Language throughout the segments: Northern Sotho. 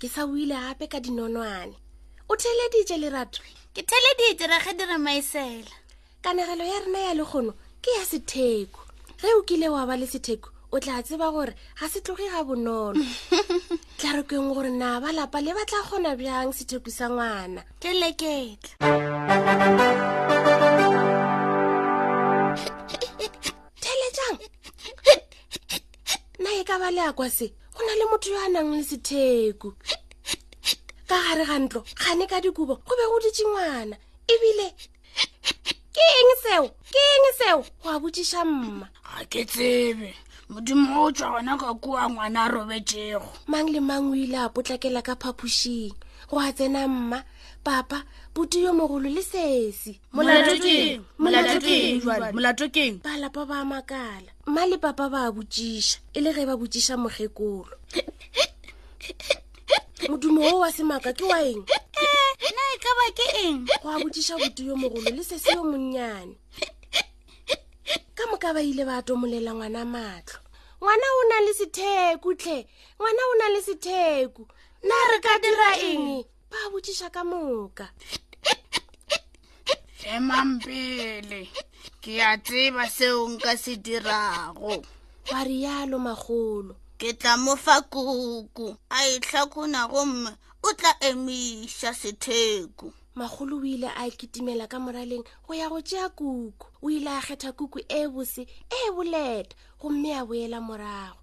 ke sa o ile gape ka dinonwane o theleditše lerato ke theleditše rage di re maisela kanegelo ya rena ya lekgono ke ya setheko ge o kile wa ba le setheko o tla tseba gore ga se tloge ga bonolo tla re keng gore na ba lapa le ba tla kgona bjang setheko sa ngwana ke leketla theletšang na e ka ba le akwa se go na le motho yo a nang le setheku ka gare ga ntlo gane ka dikobo go be go ditše ngwana ebile ke eng seo ke eng seo go a botsiša mma ga ke tsebe modimo o tswa gona ka kua ngwana a robetšego mang le mang o ile a potlakela ka phaphušing go a tsena mma papa buti yo mogolo le sesi molato keng ba lapa ba makala ma le papa ba a botšiša e le ge ba botšiša mokgekolo modumo wo wa semaka ke wa eng eh, na e ka ba ke eng go a botšiša botu yo mogolo le sese yo monnyane ka moka ba ile ba atomolela ngwana matlho ngwana o na le setheku tlhe ngwana o na le setheku na re ka dira eng ba botšiša ka moka emang pele ke a tseba seo nka se dirago ba rialo magolo ke tla mo fa kuku a e tlhakona gomme o tla emiša setheku magolo o ile a kitimela ka moraleng go ya go tšea kuku o ile a kgetha kuku e bose e boleta gomme a boela morago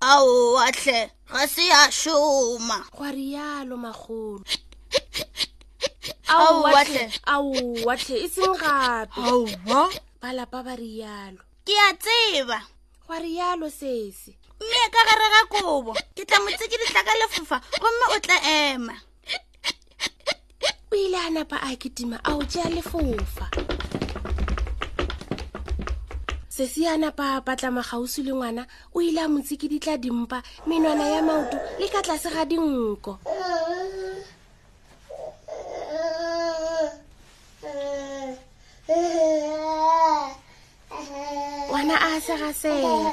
aowa tlhe ga se ya šoma gwa rialo magolo aowatlhe aowatlhe e seng gape aowa ba lapa ba rialo ke a tseba gwa rialo sese mme ka gare ga kobo ke tla motse ke ditlaka lefofa gomme o tla ema o ile a napa a kitima a o tšea lefofa sesi a napa a patlama gausi le ngwana o ile a mo tsikiditla dimpa menwana ya maoto le ka tlase ga dinko ngwana a segasega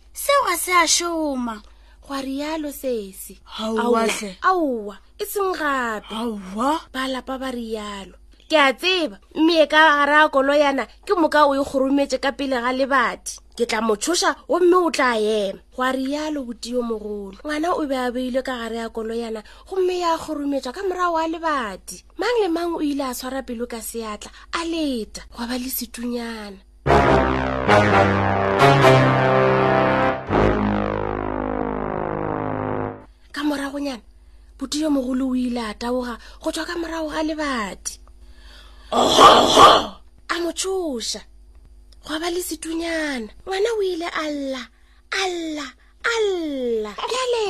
seo ga se a šoma gwa rialo sesi Aowahle. aowa e seng gape aowa ba lapa ba rialo ke a tseba mme e ka gara ya kolo yana ke moka o e kgorometše ka pele ga lebati ke tla mo tshoša gomme o tla ema gwa rialo botio mogolo ngwana o be a beilwe ka gare ya kolo yana gomme ya kgorometšwa ka morago wa lebati mang le mang o ile a tshwara pelo ka seatla a leta gwa ba le setunyana ka moragonyana buti yo mogolo o ile a taboga go tswa ka morago ga lebati a mo tshoša gwa ba le setunyana ngwana o ile a lla a lla a lla bjale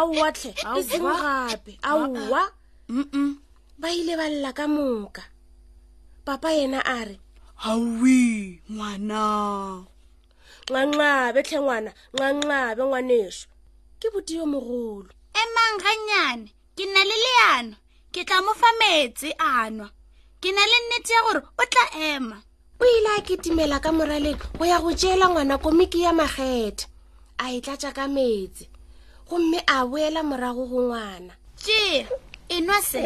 aowatlhe e seng gape aowa ba ile ba lela ka moka papa yena a re aowi ngwana nxanxabe tlhe ngwana nxanxabe ngwaneso ke boti yo mogolo emang gannyane ke na le leano ke tla mo fa meetse a nwa ke na le nnete ya gore o tla ema o ile a ketimela ka moraleng go ya go tšeela ngwana komiki ya makgetha a e tlatša ka meetse gomme a boela morago go ngwana tšea enwa se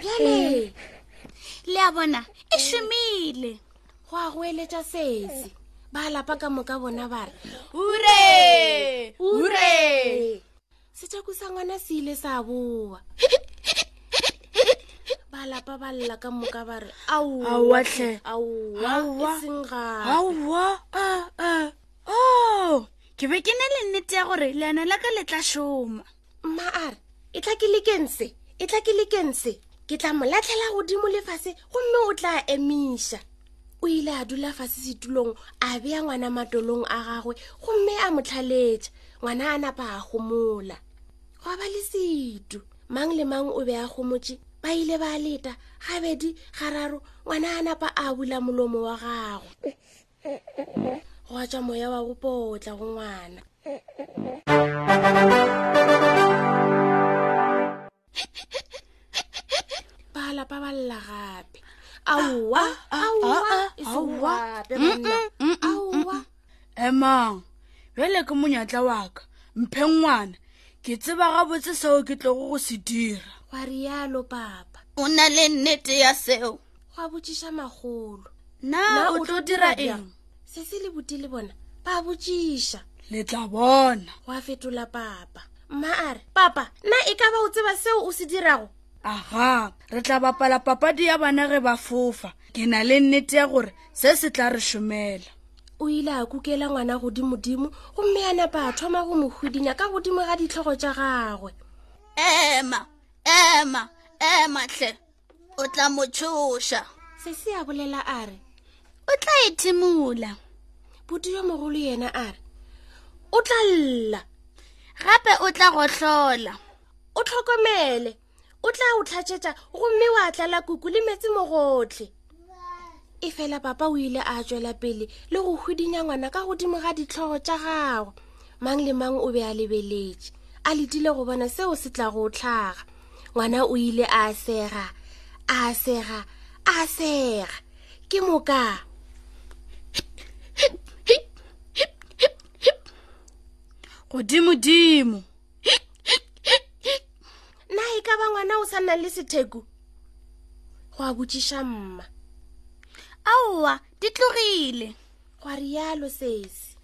bjale le a bona e šomile go a go eletša sese ba lapa ka moka bona ba re ure ure setšaku sa ngwana se ile sa boa ba lapa ba lla ka moka ba re aowatlhe aowa e seng gaowa a a o ke be ke ne le nnete ya gore leano la ka le tla šoma mma a re e tla ke lekense e tla ke lekense ke tla mo latlhela godimo lefase gomme o tla emiša o ile a dula fase setulong a beya ngwana matolong a gagwe gomme a mo tlhaletša ngwana a napa a gomola gwa ba le setu mang le mang o be a gomotše ba ile ba leta gabedi gararo ngwana a napa a bula molomo wa gagwe gwa tša moya wa go potla go ngwana ba lapa ba lla gape aowa aowa e se gape banna aowa emang bjale ke monyatla wa ka mphe ngwana ke tseba gabotse seo ke tlogo go se dira wa rialo papa o na le nnete ya seo go a botšiša magolo na o tlo dira eng se se le buti le bona ba botšiša le tla bona go a fetola papa mma a re papa na e ka ba o tseba seo o se dirago aga re tla bapala papadi ya bana ge ba fofa ke na le nnete ya gore se se tla re šomela o ile a kukela ngwana godimodimo gomme ya napa a thoma go mo hudinya ka godimo ga ditlhogo tša gagwe ema ema ema tlhe o tla mo tšhoša se se a bolela a re o tla e thimola bodi yo mogolo yena a re o tla lla gape o tla gohlola o tlhokomele o tla o tlhatšetša gomme wa tlala kuku le metsi mogotlhe e fela papa o ile a tswela pele le go hudinya ngwana ka godimo ga ditlhogo tša gagwe mang le mang o be a lebeletše a letile go bona seo se tla go tlhaga ngwana o ile a sega a sega a sega ke moka godimodimo na e ka ba ngwana o sa nnang le setheku go a botšiša mma aowa di tlogile go a rialo sese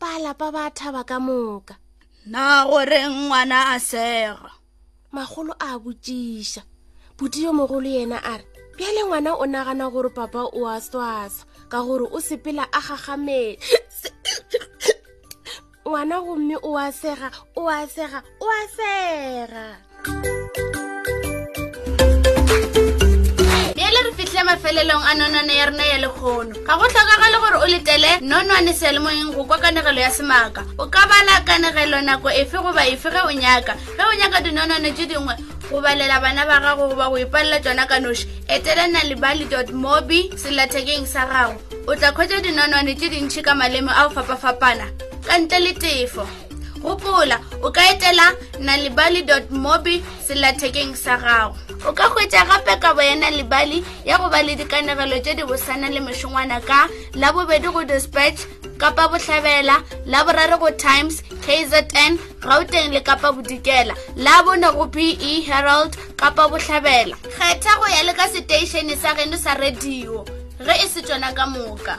ba lapa ba thaba ka moka na gore ngwana a sega magolo a botšiša phuti yo mogolo yena a re bjale ngwana o nagana gore papa o a swasa ka gore o sepela a gagamele ngwana gomme o a sega o a sega o a sega bjale re fitlhile mafelelong a nonone ya rena ya lekgono ga go tlhokagale gore o letele nonwane sealemoyeng go kwa kanegelo ya semaka o ka bala kanegelo nako efe goba efe ge o nyaka ge o nyaka dinonwane tse dingwe go balela bana ba gago goba go ipalela tsona ka noši etela nalibali mobi selathekeng sa gago o tla kgwetsa dinonwane tse dintšhi ka maleme a go fapafapana ka ntle le tefo gopola o ka etela nalibali mobi selathekeng sa gago o ka hwetša gape kabo ya nalibali ya go ba le dikanegelo tše di bosana le mešongwana ka la bobedi go dispatch kapa bohlabela la boraro go times kzn gauteng le kapa bodikela la bone go be herald kapa bohlabela kgetha go ya le ka seteišene sa geno sa radio ge e se tsona ka moka